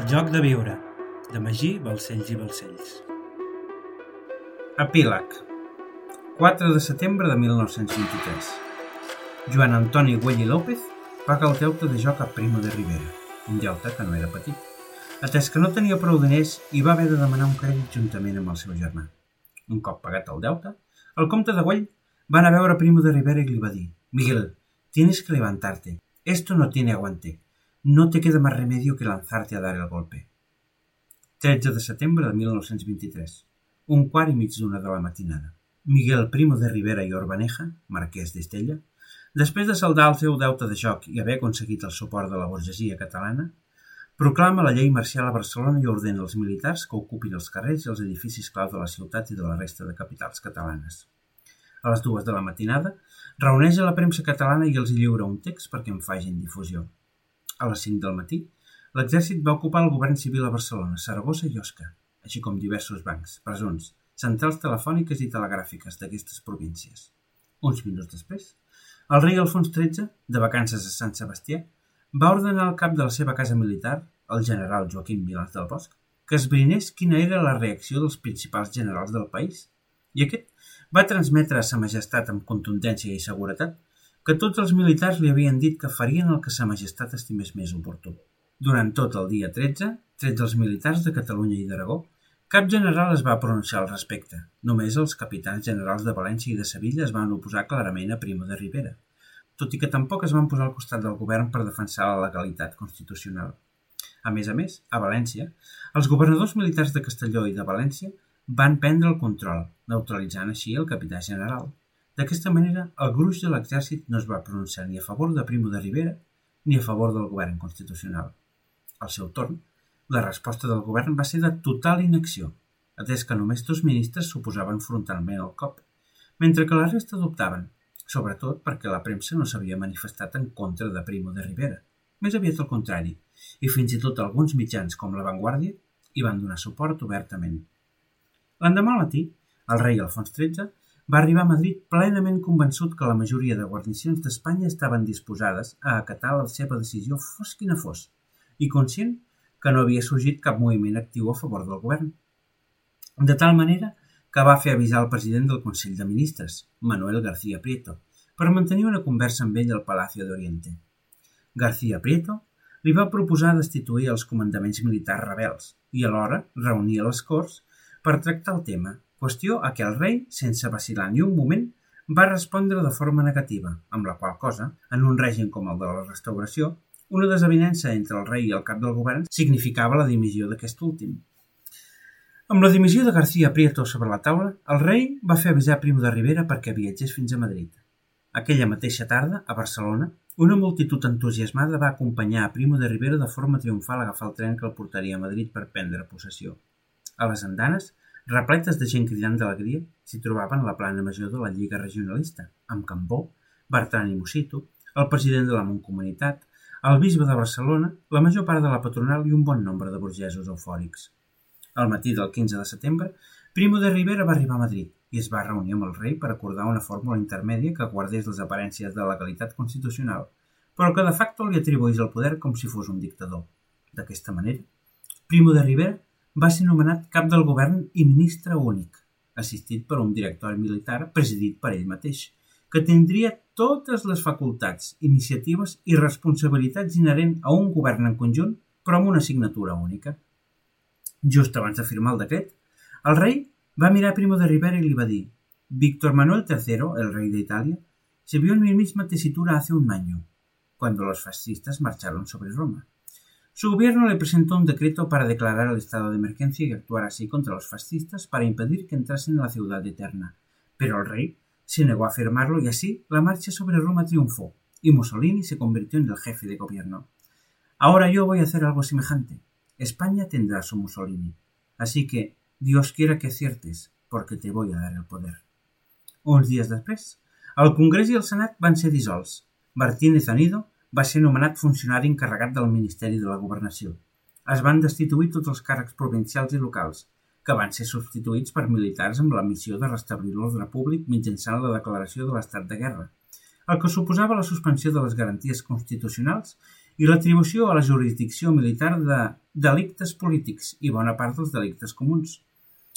El joc de viure, de Magí, Balcells i Balcells. Epíleg 4 de setembre de 1923 Joan Antoni Güell i López paga el deute de joc a Primo de Rivera, un deute que no era petit. Atès que no tenia prou diners i va haver de demanar un crèdit juntament amb el seu germà. Un cop pagat el deute, el comte de Güell va anar a veure Primo de Rivera i li va dir «Miguel, tienes que levantarte. Esto no tiene aguante. No te queda más remedio que lanzarte a dar el golpe. 13 de setembre de 1923. Un quart i mig d'una de la matinada. Miguel Primo de Rivera i Orbaneja, marquès d'Estella, després de saldar el seu deute de joc i haver aconseguit el suport de la burgesia catalana, proclama la llei marcial a Barcelona i ordena als militars que ocupin els carrers i els edificis clau de la ciutat i de la resta de capitals catalanes. A les dues de la matinada, reuneix a la premsa catalana i els lliura un text perquè en facin difusió. A les 5 del matí, l'exèrcit va ocupar el govern civil a Barcelona, Saragossa i Osca, així com diversos bancs, presons, centrals telefòniques i telegràfiques d'aquestes províncies. Uns minuts després, el rei Alfons XIII, de vacances a Sant Sebastià, va ordenar al cap de la seva casa militar, el general Joaquim Milans del Bosch, que esbrinés quina era la reacció dels principals generals del país, i aquest va transmetre a sa majestat amb contundència i seguretat que tots els militars li havien dit que farien el que sa majestat estimés més oportú. Durant tot el dia 13, trets els militars de Catalunya i d'Aragó, cap general es va pronunciar al respecte. Només els capitans generals de València i de Sevilla es van oposar clarament a Primo de Rivera, tot i que tampoc es van posar al costat del govern per defensar la legalitat constitucional. A més a més, a València, els governadors militars de Castelló i de València van prendre el control, neutralitzant així el capità general. D'aquesta manera, el gruix de l'exèrcit no es va pronunciar ni a favor de Primo de Rivera ni a favor del govern constitucional. Al seu torn, la resposta del govern va ser de total inacció, atès que només dos ministres s'oposaven frontalment al cop, mentre que la resta adoptaven, sobretot perquè la premsa no s'havia manifestat en contra de Primo de Rivera, més aviat al contrari, i fins i tot alguns mitjans com La Vanguardia hi van donar suport obertament. L'endemà al matí, el rei Alfons XIII va arribar a Madrid plenament convençut que la majoria de guarnicions d'Espanya estaven disposades a acatar la seva decisió fos quina fos, i conscient que no havia sorgit cap moviment actiu a favor del govern. De tal manera que va fer avisar el president del Consell de Ministres, Manuel García Prieto, per mantenir una conversa amb ell al Palacio de Oriente. García Prieto li va proposar destituir els comandaments militars rebels i alhora reunir les Corts per tractar el tema qüestió a què el rei, sense vacil·lar ni un moment, va respondre de forma negativa, amb la qual cosa, en un règim com el de la restauració, una desavinença entre el rei i el cap del govern significava la dimissió d'aquest últim. Amb la dimissió de García Prieto sobre la taula, el rei va fer avisar Primo de Rivera perquè viatgés fins a Madrid. Aquella mateixa tarda, a Barcelona, una multitud entusiasmada va acompanyar a Primo de Rivera de forma triomfal a agafar el tren que el portaria a Madrid per prendre possessió. A les andanes, repletes de gent cridant d'alegria, s'hi trobaven la plana major de la Lliga Regionalista, amb Cambó, Bertran i Mosito, el president de la Montcomunitat, el bisbe de Barcelona, la major part de la patronal i un bon nombre de burgesos eufòrics. Al matí del 15 de setembre, Primo de Rivera va arribar a Madrid i es va reunir amb el rei per acordar una fórmula intermèdia que guardés les aparències de legalitat constitucional, però que de facto li atribuís el poder com si fos un dictador. D'aquesta manera, Primo de Rivera va ser nomenat cap del govern i ministre únic, assistit per un directori militar presidit per ell mateix, que tindria totes les facultats, iniciatives i responsabilitats inherent a un govern en conjunt, però amb una signatura única. Just abans de firmar el decret, el rei va mirar Primo de Rivera i li va dir Víctor Manuel III, el rey de Italia, se vio en mi misma tesitura hace un año, cuando los fascistas marcharon sobre Roma. Su gobierno le presentó un decreto para declarar el estado de emergencia y actuar así contra los fascistas para impedir que entrasen en la ciudad eterna. Pero el rey se negó a firmarlo y así la marcha sobre Roma triunfó y Mussolini se convirtió en el jefe de gobierno. Ahora yo voy a hacer algo semejante. España tendrá su Mussolini. Así que Dios quiera que aciertes, porque te voy a dar el poder. Uns dies després, el Congrés i el Senat van ser dissolts. Martínez Anido va ser nomenat funcionari encarregat del Ministeri de la Governació. Es van destituir tots els càrrecs provincials i locals, que van ser substituïts per militars amb la missió de restablir l'ordre públic mitjançant la declaració de l'estat de guerra, el que suposava la suspensió de les garanties constitucionals i l'atribució a la jurisdicció militar de delictes polítics i bona part dels delictes comuns.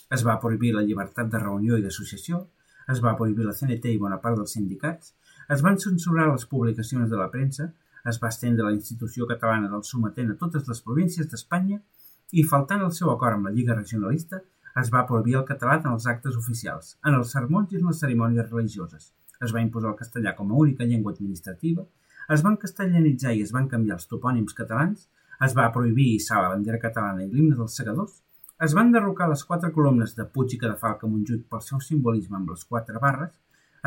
Es va prohibir la llibertat de reunió i d'associació, es va prohibir la CNT i bona part dels sindicats, es van censurar les publicacions de la premsa, es va estendre la institució catalana del sometent a totes les províncies d'Espanya i, faltant el seu acord amb la Lliga Regionalista, es va prohibir el català en els actes oficials, en els sermons i en les cerimònies religioses. Es va imposar el castellà com a única llengua administrativa es van castellanitzar i es van canviar els topònims catalans, es va prohibir hissar la bandera catalana i l'himne dels segadors, es van derrocar les quatre columnes de Puig i Cadafalca Montjuïc pel seu simbolisme amb les quatre barres,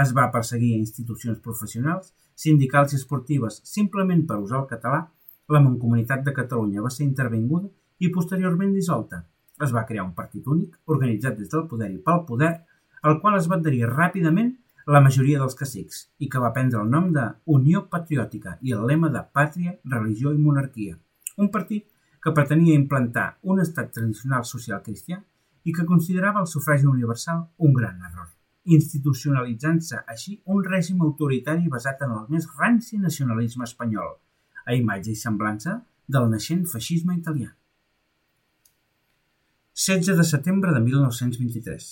es va perseguir a institucions professionals, sindicals i esportives. Simplement per usar el català, la Mancomunitat de Catalunya va ser intervinguda i posteriorment dissolta. Es va crear un partit únic, organitzat des del poder i pel poder, al qual es va adherir ràpidament la majoria dels cacics i que va prendre el nom de Unió Patriòtica i el lema de Pàtria, Religió i Monarquia, un partit que pretenia implantar un estat tradicional social cristià i que considerava el sufragi universal un gran error, institucionalitzant-se així un règim autoritari basat en el més ranci nacionalisme espanyol, a imatge i semblança del naixent feixisme italià. 16 de setembre de 1923.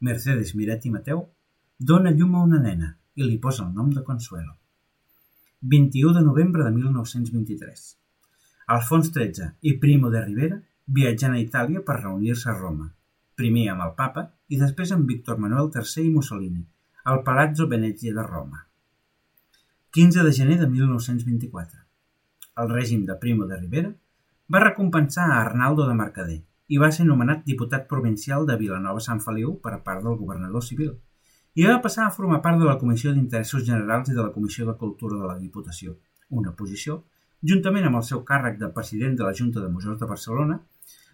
Mercedes Miret i Mateu Dóna llum a una nena i li posa el nom de Consuelo. 21 de novembre de 1923. Alfons XIII i Primo de Rivera viatgen a Itàlia per reunir-se a Roma, primer amb el papa i després amb Víctor Manuel III i Mussolini, al Palazzo Venezia de Roma. 15 de gener de 1924. El règim de Primo de Rivera va recompensar a Arnaldo de Mercader i va ser nomenat diputat provincial de Vilanova Sant Feliu per part del governador civil i va passar a formar part de la Comissió d'Interessos Generals i de la Comissió de Cultura de la Diputació, una posició, juntament amb el seu càrrec de president de la Junta de Museus de Barcelona,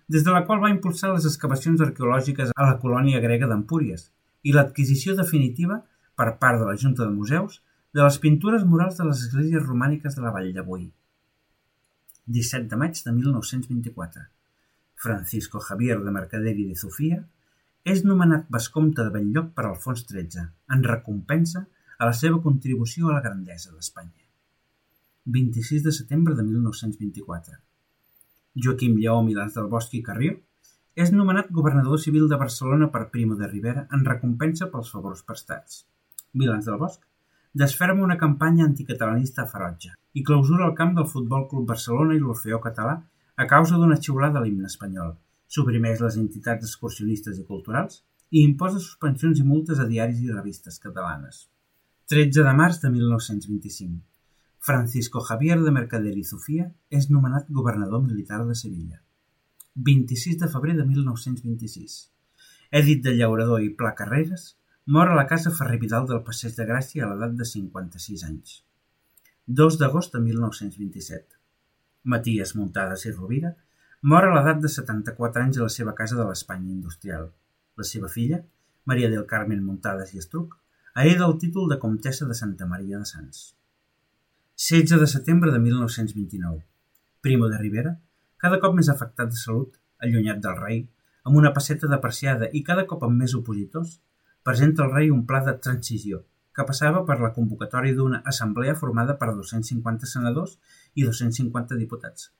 des de la qual va impulsar les excavacions arqueològiques a la colònia grega d'Empúries i l'adquisició definitiva, per part de la Junta de Museus, de les pintures murals de les esglésies romàniques de la Vall de Boí. 17 de maig de 1924. Francisco Javier de Mercader i de Sofia és nomenat vescomte de Benlloc per Alfons XIII, en recompensa a la seva contribució a la grandesa d'Espanya. 26 de setembre de 1924. Joaquim Lleó Milans del Bosch i Carrió és nomenat governador civil de Barcelona per Primo de Rivera en recompensa pels favors prestats. Milans del Bosch desferma una campanya anticatalanista ferotge i clausura el camp del Futbol Club Barcelona i l'Orfeó Català a causa d'una xiulada a l'himne espanyol, suprimeix les entitats excursionistes i culturals i imposa suspensions i multes a diaris i revistes catalanes. 13 de març de 1925. Francisco Javier de Mercader i Sofia és nomenat governador militar de Sevilla. 26 de febrer de 1926. Èdit de Llaurador i Pla Carreras mor a la casa Ferrer Vidal del Passeig de Gràcia a l'edat de 56 anys. 2 d'agost de 1927. Matías Muntades i Rovira Mor a l'edat de 74 anys a la seva casa de l'Espanya industrial. La seva filla, Maria del Carmen Muntades i Estruc, hereda el títol de comtessa de Santa Maria de Sants. 16 de setembre de 1929. Primo de Rivera, cada cop més afectat de salut, allunyat del rei, amb una passeta depreciada i cada cop amb més opositors, presenta al rei un pla de transició que passava per la convocatòria d'una assemblea formada per 250 senadors i 250 diputats,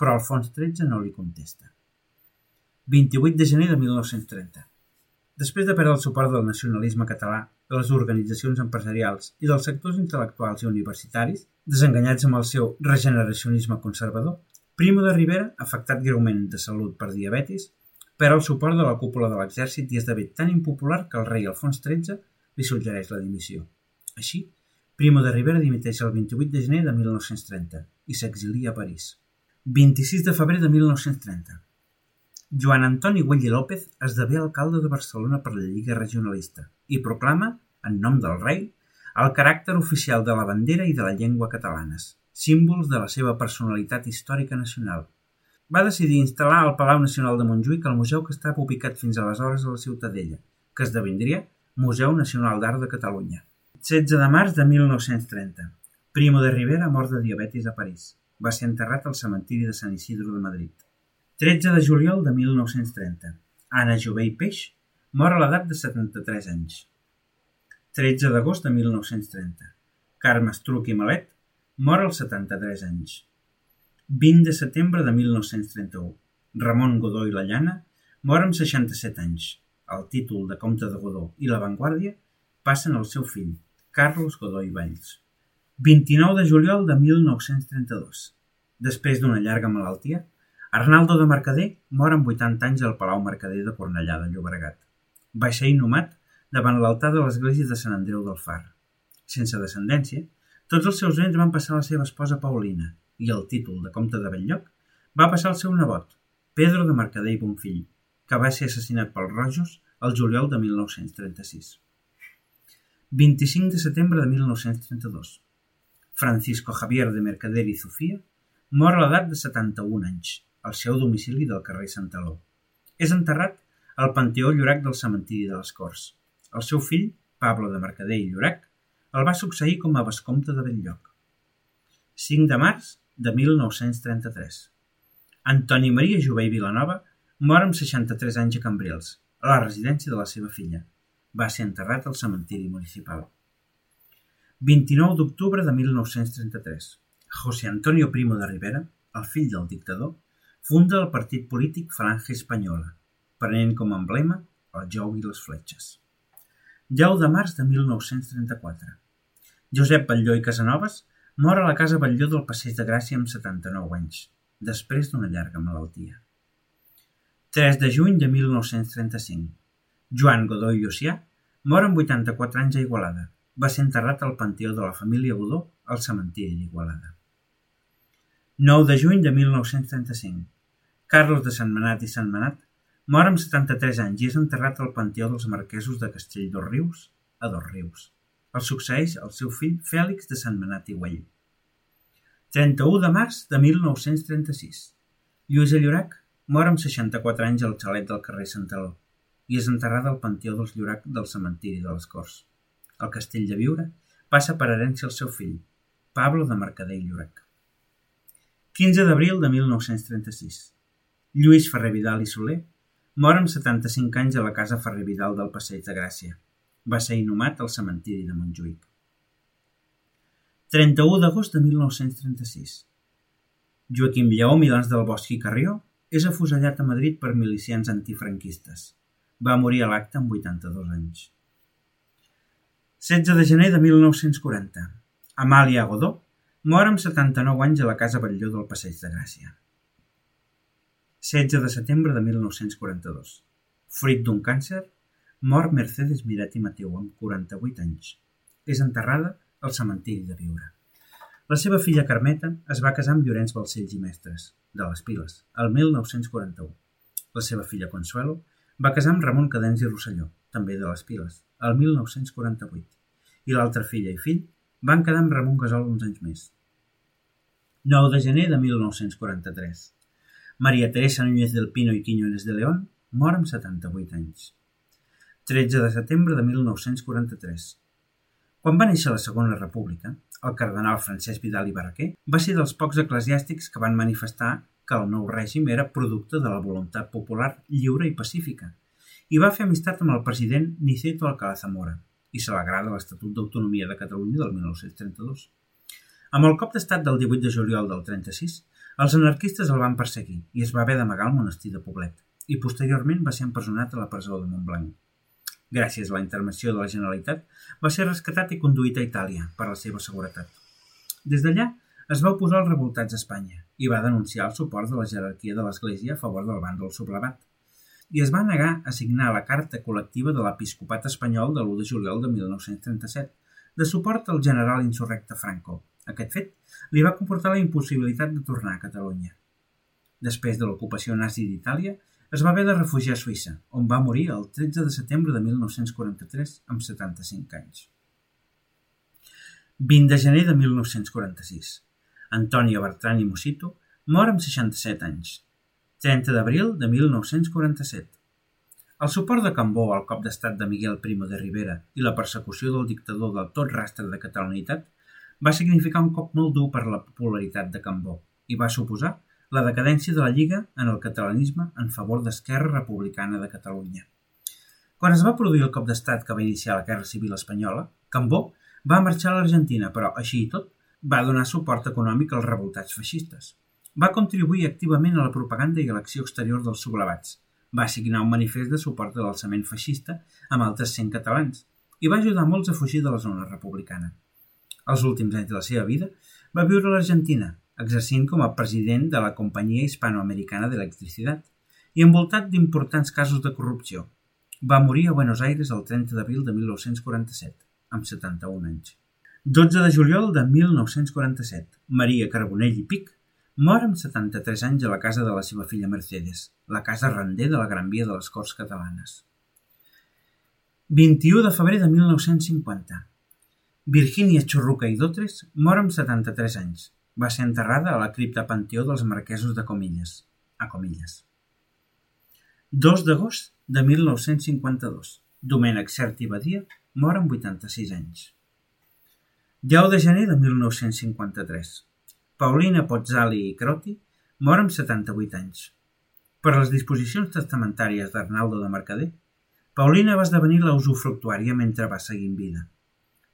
però Alfons XIII no li contesta. 28 de gener de 1930. Després de perdre el suport del nacionalisme català, de les organitzacions empresarials i dels sectors intel·lectuals i universitaris, desenganyats amb el seu regeneracionisme conservador, Primo de Rivera, afectat greument de salut per diabetis, perd el suport de la cúpula de l'exèrcit i esdevé tan impopular que el rei Alfons XIII li suggereix la dimissió. Així, Primo de Rivera dimiteix el 28 de gener de 1930 i s'exilia a París. 26 de febrer de 1930. Joan Antoni Güell i López esdevé alcalde de Barcelona per la Lliga Regionalista i proclama, en nom del rei, el caràcter oficial de la bandera i de la llengua catalanes, símbols de la seva personalitat històrica nacional. Va decidir instal·lar al Palau Nacional de Montjuïc el museu que estava ubicat fins aleshores a la Ciutadella, que esdevindria Museu Nacional d'Art de Catalunya. 16 de març de 1930. Primo de Rivera mort de diabetis a París. Va ser enterrat al cementiri de Sant Isidro de Madrid. 13 de juliol de 1930. Anna Jové i Peix mor a l'edat de 73 anys. 13 d'agost de 1930. Carme Estruc i Malet mor als 73 anys. 20 de setembre de 1931. Ramon Godó i la Llana mor amb 67 anys. El títol de comte de Godó i la Vanguardia passen al seu fill, Carlos Godó i Valls. 29 de juliol de 1932. Després d'una llarga malaltia, Arnaldo de Mercader mor amb 80 anys al Palau Mercader de Cornellà de Llobregat. Va ser inhumat davant l'altar de l'església de Sant Andreu del Far. Sense descendència, tots els seus béns van passar a la seva esposa Paulina i el títol de comte de Belllloc va passar al seu nebot, Pedro de Mercader i Bonfill, que va ser assassinat pels rojos el juliol de 1936. 25 de setembre de 1932. Francisco Javier de Mercader i Sofia mor a l'edat de 71 anys, al seu domicili del carrer Santaló. És enterrat al Panteó Llorac del cementiri de les Corts. El seu fill, Pablo de Mercader i Llorac, el va succeir com a vescomte de Belllloc. 5 de març de 1933. Antoni Maria Jové i Vilanova mor amb 63 anys a Cambrils, a la residència de la seva filla. Va ser enterrat al cementiri municipal. 29 d'octubre de 1933. José Antonio Primo de Rivera, el fill del dictador, funda el partit polític Falange Espanyola, prenent com a emblema el jou i les fletxes. 10 de març de 1934. Josep Batlló i Casanovas mor a la casa Batlló del Passeig de Gràcia amb 79 anys, després d'una llarga malaltia. 3 de juny de 1935. Joan Godó i Llucià mor amb 84 anys a Igualada. Va ser enterrat al panteó de la família Godó al cementiri d'Igualada. 9 de juny de 1935. Carlos de Santmenat i Santmenat Mor amb 73 anys i és enterrat al Panteó dels Marquesos de Castell dos Rius, a Dos Rius. El succeeix el seu fill Fèlix de Sant Manat i Güell. 31 de març de 1936. Lluïsa Llorac mor amb 64 anys al xalet del carrer Santaló i és enterrada al Panteó dels Llorac del cementiri de les Corts. El castell de Viure passa per herència al seu fill, Pablo de Mercader i Llorac. 15 d'abril de 1936. Lluís Ferrer Vidal i Soler Mor amb 75 anys a la casa Ferrer Vidal del Passeig de Gràcia. Va ser inhumat al cementiri de Montjuïc. 31 d'agost de 1936. Joaquim Lleó Milans del Bosch i Carrió és afusellat a Madrid per milicians antifranquistes. Va morir a l'acte amb 82 anys. 16 de gener de 1940. Amàlia Godó mor amb 79 anys a la Casa Batlló del Passeig de Gràcia. 16 de setembre de 1942. Fruit d'un càncer, mor Mercedes Miret i Mateu amb 48 anys. És enterrada al cementiri de Viure. La seva filla Carmeta es va casar amb Llorenç Balcells i Mestres, de les Piles, el 1941. La seva filla Consuelo va casar amb Ramon Cadens i Rosselló, també de les Piles, el 1948. I l'altra filla i fill van quedar amb Ramon Gasol uns anys més. 9 de gener de 1943. Maria Teresa Núñez del Pino i Quiñones de León mor amb 78 anys. 13 de setembre de 1943. Quan va néixer la Segona República, el cardenal Francesc Vidal i Barraquer va ser dels pocs eclesiàstics que van manifestar que el nou règim era producte de la voluntat popular lliure i pacífica i va fer amistat amb el president Niceto Alcalá Zamora i s'alegrà de l'Estatut d'Autonomia de Catalunya del 1932. Amb el cop d'estat del 18 de juliol del 36, els anarquistes el van perseguir i es va haver d'amagar al monestir de Poblet i posteriorment va ser empresonat a la presó de Montblanc. Gràcies a la intervenció de la Generalitat, va ser rescatat i conduït a Itàlia per la seva seguretat. Des d'allà, es va oposar als revoltats a Espanya i va denunciar el suport de la jerarquia de l'Església a favor del bàndol sublevat i es va negar a signar la carta col·lectiva de l'episcopat espanyol de l'1 de juliol de 1937 de suport al general insurrecte Franco, aquest fet li va comportar la impossibilitat de tornar a Catalunya. Després de l'ocupació nazi d'Itàlia, es va haver de refugiar a Suïssa, on va morir el 13 de setembre de 1943 amb 75 anys. 20 de gener de 1946. Antonio Bertran i Mosito mor amb 67 anys. 30 d'abril de 1947. El suport de Cambó al cop d'estat de Miguel Primo de Rivera i la persecució del dictador del tot rastre de catalanitat va significar un cop molt dur per la popularitat de Cambó i va suposar la decadència de la Lliga en el catalanisme en favor d'Esquerra Republicana de Catalunya. Quan es va produir el cop d'estat que va iniciar la Guerra Civil Espanyola, Cambó va marxar a l'Argentina, però, així i tot, va donar suport econòmic als revoltats feixistes. Va contribuir activament a la propaganda i a l'acció exterior dels sublevats. Va signar un manifest de suport a l'alçament feixista amb altres 100 catalans i va ajudar molts a fugir de la zona republicana. Els últims anys de la seva vida va viure a l'Argentina, exercint com a president de la Companyia Hispanoamericana d'Electricitat i envoltat d'importants casos de corrupció. Va morir a Buenos Aires el 30 d'abril de 1947, amb 71 anys. 12 de juliol de 1947, Maria Carbonell i Pic mor amb 73 anys a la casa de la seva filla Mercedes, la casa render de la Gran Via de les Corts Catalanes. 21 de febrer de 1950. Virgínia Xurruca i Dotres mor amb 73 anys. Va ser enterrada a la cripta Panteó dels Marquesos de Comilles, a Comilles. 2 d'agost de 1952. Domènec Cert i Badia mor amb 86 anys. 10 de gener de 1953. Paulina Pozzali i Croti mor amb 78 anys. Per les disposicions testamentàries d'Arnaldo de Mercader, Paulina va esdevenir la usufructuària mentre va seguir en vida.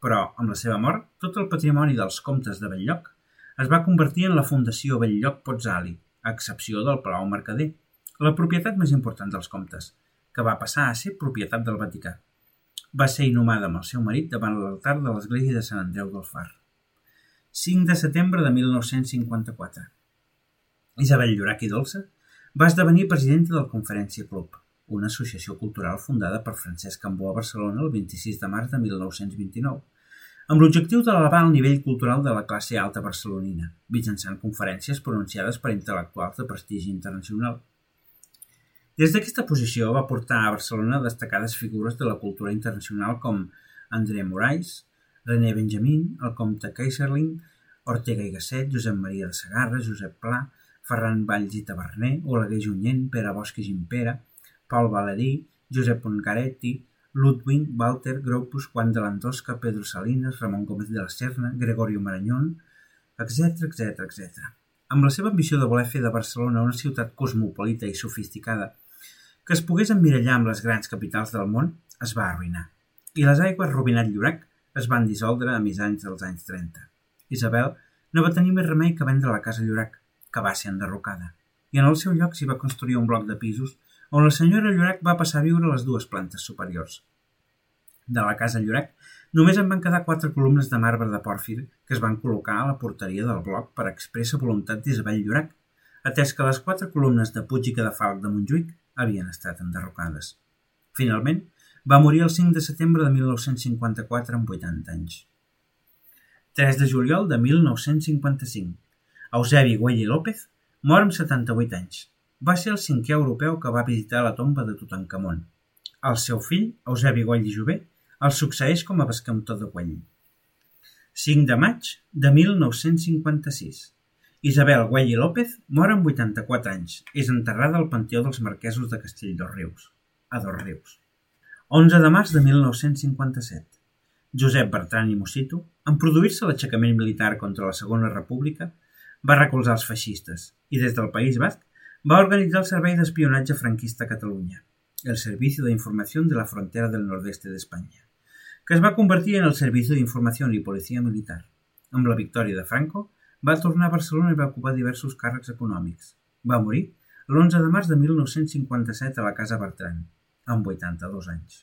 Però, amb la seva mort, tot el patrimoni dels comtes de Belllloc es va convertir en la Fundació Belllloc Pozzali, a excepció del Palau Mercader, la propietat més important dels comtes, que va passar a ser propietat del Vaticà. Va ser inhumada amb el seu marit davant l'altar de l'església de Sant Andreu del Far. 5 de setembre de 1954. Isabel Llorac i Dolça va esdevenir presidenta del Conferència Club, una associació cultural fundada per Francesc Cambó a Barcelona el 26 de març de 1929, amb l'objectiu d'elevar el nivell cultural de la classe alta barcelonina, mitjançant conferències pronunciades per intel·lectuals de prestigi internacional. Des d'aquesta posició va portar a Barcelona destacades figures de la cultura internacional com André Moraes, René Benjamin, el comte Kaiserling, Ortega i Gasset, Josep Maria de Sagarra, Josep Pla, Ferran Valls i Taverner, Oleguer Junyent, Pere Bosch i Gimpera, Paul Valerí, Josep Poncaretti, Ludwig, Walter, Gropus, Juan de l'Antosca, Pedro Salinas, Ramon Gómez de la Serna, Gregorio Marañón, etc etc etc. Amb la seva ambició de voler fer de Barcelona una ciutat cosmopolita i sofisticada que es pogués emmirallar amb les grans capitals del món, es va arruïnar. I les aigües Robinat Llorac es van dissoldre a anys dels anys 30. Isabel no va tenir més remei que vendre la casa Llorac, que va ser enderrocada, i en el seu lloc s'hi va construir un bloc de pisos on la senyora Llorac va passar a viure a les dues plantes superiors. De la casa Llorac només en van quedar quatre columnes de marbre de pòrfir que es van col·locar a la porteria del bloc per expressa voluntat d'Isabel Llorac, atès que les quatre columnes de Puig i Cadafalc de Montjuïc havien estat enderrocades. Finalment, va morir el 5 de setembre de 1954 amb 80 anys. 3 de juliol de 1955. Eusebi Güell i López mor amb 78 anys. Va ser el cinquè europeu que va visitar la tomba de Tutankamon. El seu fill, Eusebi Güell i Jové, el succeeix com a bescamtor de Güell. 5 de maig de 1956. Isabel Güell i López mor amb 84 anys. És enterrada al Panteó dels Marquesos de Castell dos Rius, a Dos Rius. 11 de març de 1957. Josep Bertran i Mosito, en produir-se l'aixecament militar contra la Segona República, va recolzar els feixistes i des del País Basc va organitzar el Servei d'Espionatge Franquista a Catalunya, el Servicio de Información de la Frontera del Nordeste d'Espanya, que es va convertir en el Servicio de Información i Policia Militar. Amb la victòria de Franco, va tornar a Barcelona i va ocupar diversos càrrecs econòmics. Va morir l'11 de març de 1957 a la Casa Bertran, amb 82 anys.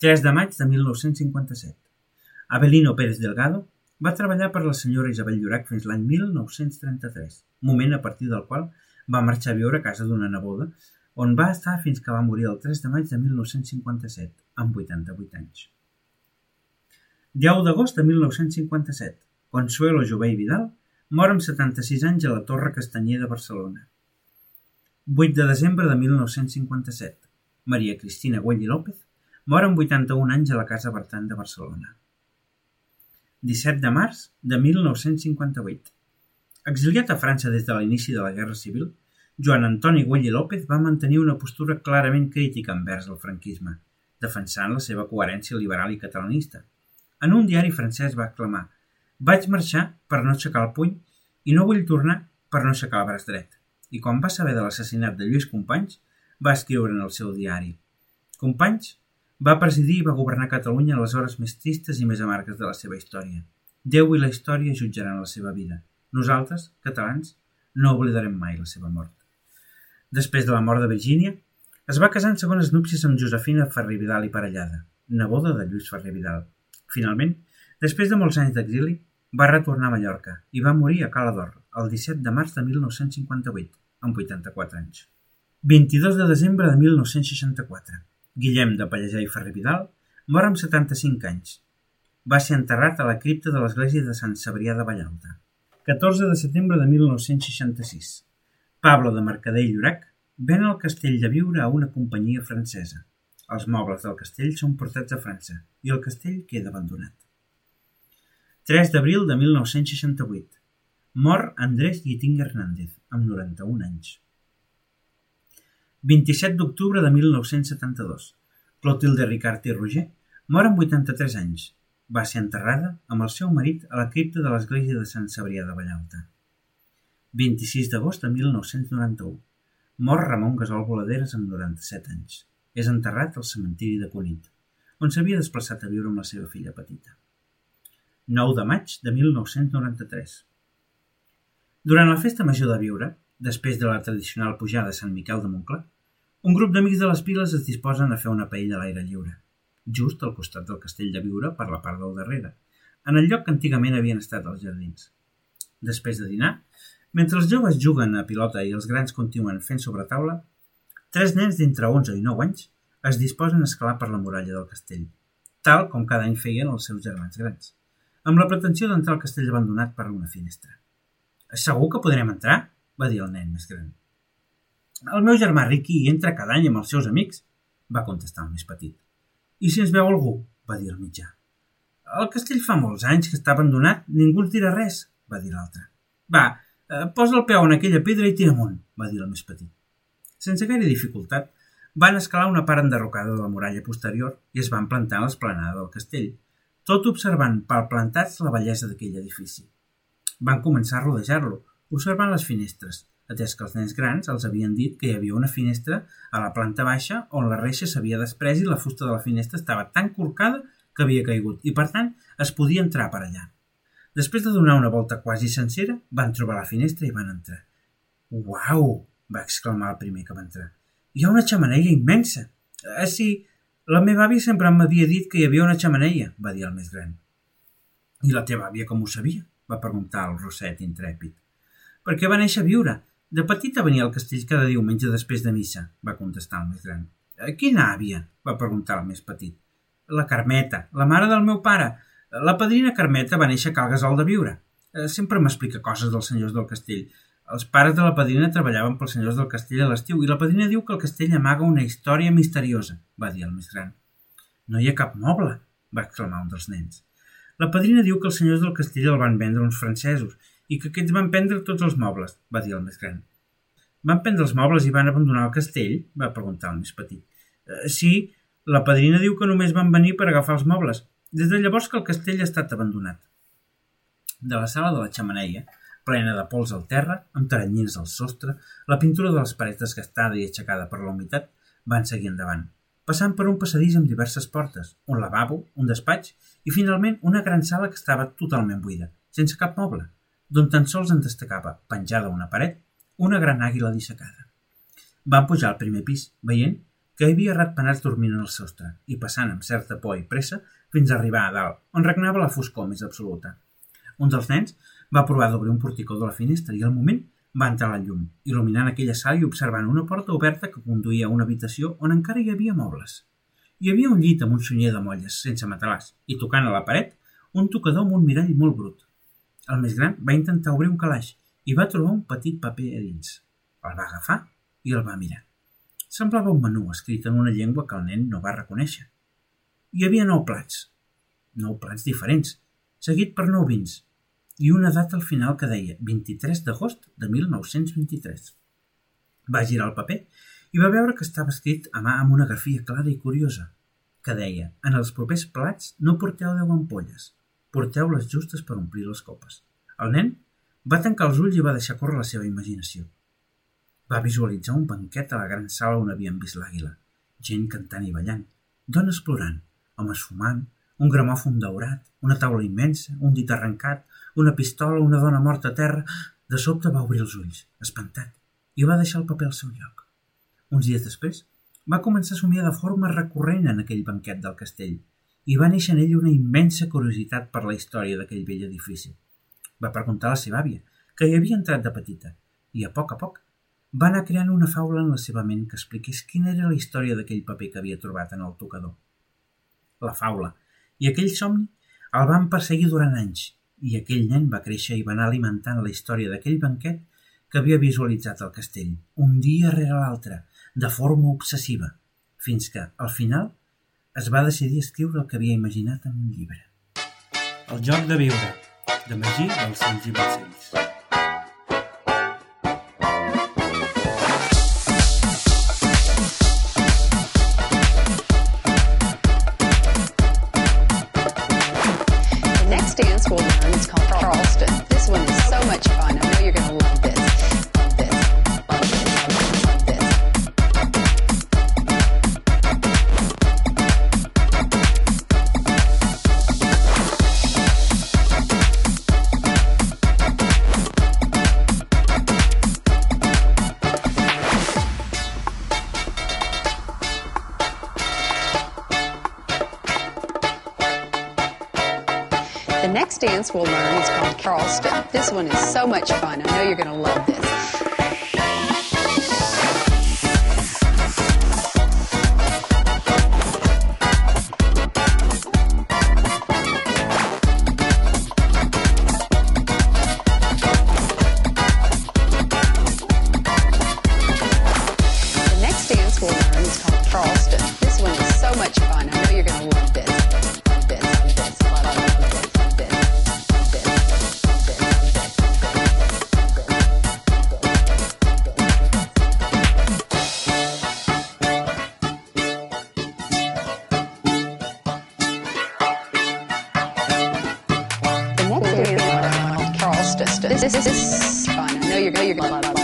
3 de maig de 1957. Abelino Pérez Delgado va treballar per la senyora Isabel Llorac fins l'any 1933, moment a partir del qual va marxar a viure a casa d'una neboda, on va estar fins que va morir el 3 de maig de 1957, amb 88 anys. 10 d'agost de 1957. Consuelo Jové i Vidal mor amb 76 anys a la Torre Castanyer de Barcelona. 8 de desembre de 1957. Maria Cristina Güell i López mor amb 81 anys a la Casa Bertran de Barcelona. 17 de març de 1958. Exiliat a França des de l'inici de la Guerra Civil, Joan Antoni Güell i López va mantenir una postura clarament crítica envers el franquisme, defensant la seva coherència liberal i catalanista. En un diari francès va exclamar «Vaig marxar per no aixecar el puny i no vull tornar per no aixecar el braç dret» i quan va saber de l'assassinat de Lluís Companys, va escriure en el seu diari Companys va presidir i va governar Catalunya a les hores més tristes i més amargues de la seva història. Déu i la història jutjaran la seva vida. Nosaltres, catalans, no oblidarem mai la seva mort. Després de la mort de Virgínia, es va casar en segones núpcies amb Josefina Ferrer Vidal i Parellada, neboda de Lluís Ferrer Vidal. Finalment, després de molts anys d'exili, va retornar a Mallorca i va morir a Cala d'Or el 17 de març de 1958, amb 84 anys. 22 de desembre de 1964. Guillem de Pallejà i Ferrer Vidal mor amb 75 anys. Va ser enterrat a la cripta de l'església de Sant Cebrià de Vallalta. 14 de setembre de 1966. Pablo de Mercader i Llorac ven el castell de viure a una companyia francesa. Els mobles del castell són portats a França i el castell queda abandonat. 3 d'abril de 1968. Mor Andrés Guitín Hernández, amb 91 anys. 27 d'octubre de 1972. Clotilde Ricart i Roger mor amb 83 anys. Va ser enterrada amb el seu marit a la cripta de l'església de Sant Cebrià de Vallalta. 26 d'agost de 1991. Mor Ramon Gasol Voladeres amb 97 anys. És enterrat al cementiri de Cunit, on s'havia desplaçat a viure amb la seva filla petita. 9 de maig de 1993. Durant la festa major de Viure, després de la tradicional pujada a Sant Miquel de Montclar, un grup d'amics de les piles es disposen a fer una paella a l'aire lliure, just al costat del castell de Viure per la part del darrere, en el lloc que antigament havien estat els jardins. Després de dinar, mentre els joves juguen a pilota i els grans continuen fent sobre taula, tres nens d'entre 11 i 9 anys es disposen a escalar per la muralla del castell, tal com cada any feien els seus germans grans, amb la pretensió d'entrar al castell abandonat per una finestra. Segur que podrem entrar? Va dir el nen més gran. El meu germà Ricky entra cada any amb els seus amics, va contestar el més petit. I si ens veu algú? va dir el mitjà. El castell fa molts anys que està abandonat, ningú ens dirà res, va dir l'altre. Va, eh, posa el peu en aquella pedra i tira amunt, va dir el més petit. Sense gaire dificultat, van escalar una part enderrocada de la muralla posterior i es van plantar a l'esplanada del castell, tot observant palplantats la bellesa d'aquell edifici. Van començar a rodejar-lo, observant les finestres, atès que els nens grans els havien dit que hi havia una finestra a la planta baixa on la reixa s'havia desprès i la fusta de la finestra estava tan corcada que havia caigut i, per tant, es podia entrar per allà. Després de donar una volta quasi sencera, van trobar la finestra i van entrar. «Uau!» va exclamar el primer que va entrar. «Hi ha una xamaneia immensa!» «Ah, sí, la meva àvia sempre m'havia dit que hi havia una xamaneia», va dir el més gran. «I la teva àvia com ho sabia?» va preguntar el Roset intrèpid. «Perquè va néixer a viure. De petita venia al castell cada diumenge després de missa», va contestar el més gran. «Eh, «Quina àvia?» va preguntar el més petit. «La Carmeta, la mare del meu pare. La padrina Carmeta va néixer a Cal Gasol de Viure. Eh, sempre m'explica coses dels senyors del castell. Els pares de la padrina treballaven pels senyors del castell a l'estiu i la padrina diu que el castell amaga una història misteriosa, va dir el més gran. No hi ha cap moble, va exclamar un dels nens. La padrina diu que els senyors del castell el van vendre uns francesos i que aquests van prendre tots els mobles, va dir el més gran. Van prendre els mobles i van abandonar el castell? va preguntar el més petit. Eh, sí, la padrina diu que només van venir per agafar els mobles. Des de llavors que el castell ha estat abandonat. De la sala de la xamaneia, plena de pols al terra, amb taranyins al sostre, la pintura de les parets desgastada i aixecada per la humitat, van seguir endavant, passant per un passadís amb diverses portes, un lavabo, un despatx i finalment una gran sala que estava totalment buida, sense cap moble, d'on tan sols en destacava, penjada a una paret, una gran àguila dissecada. Van pujar al primer pis, veient que hi havia ratpenats dormint en el sostre i passant amb certa por i pressa fins a arribar a dalt, on regnava la foscor més absoluta. Un dels nens va provar d'obrir un porticó de la finestra i al moment va entrar la llum, il·luminant aquella sala i observant una porta oberta que conduïa a una habitació on encara hi havia mobles. Hi havia un llit amb un sunyer de molles, sense matalàs, i tocant a la paret, un tocador amb un mirall molt brut. El més gran va intentar obrir un calaix i va trobar un petit paper a dins. El va agafar i el va mirar. Semblava un menú escrit en una llengua que el nen no va reconèixer. Hi havia nou plats, nou plats diferents, seguit per nou vins, i una data al final que deia 23 d'agost de 1923. Va girar el paper i va veure que estava escrit a mà amb una grafia clara i curiosa, que deia «En els propers plats no porteu deu ampolles, Porteu-les justes per omplir les copes. El nen va tancar els ulls i va deixar córrer la seva imaginació. Va visualitzar un banquet a la gran sala on havien vist l'àguila. Gent cantant i ballant, dones plorant, homes fumant, un gramòfon daurat, una taula immensa, un dit arrencat, una pistola, una dona morta a terra... De sobte va obrir els ulls, espantat, i va deixar el paper al seu lloc. Uns dies després, va començar a somiar de forma recurrent en aquell banquet del castell i va néixer en ell una immensa curiositat per la història d'aquell vell edifici. Va preguntar a la seva àvia, que hi havia entrat de petita, i a poc a poc va anar creant una faula en la seva ment que expliqués quina era la història d'aquell paper que havia trobat en el tocador. La faula i aquell somni el van perseguir durant anys i aquell nen va créixer i va anar alimentant la història d'aquell banquet que havia visualitzat al castell, un dia rere l'altre, de forma obsessiva, fins que, al final, es va decidir escriure el que havia imaginat en un llibre. El joc de viure, de Magí dels Cells i Balcells. We'll learn is called Charleston. This one is so much fun. I know you're going to love this. This, is fun. I know you're, to love it.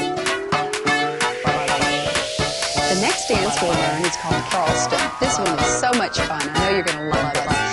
The next dance we'll learn is called Charleston. This one is so much fun. I know you're to love it.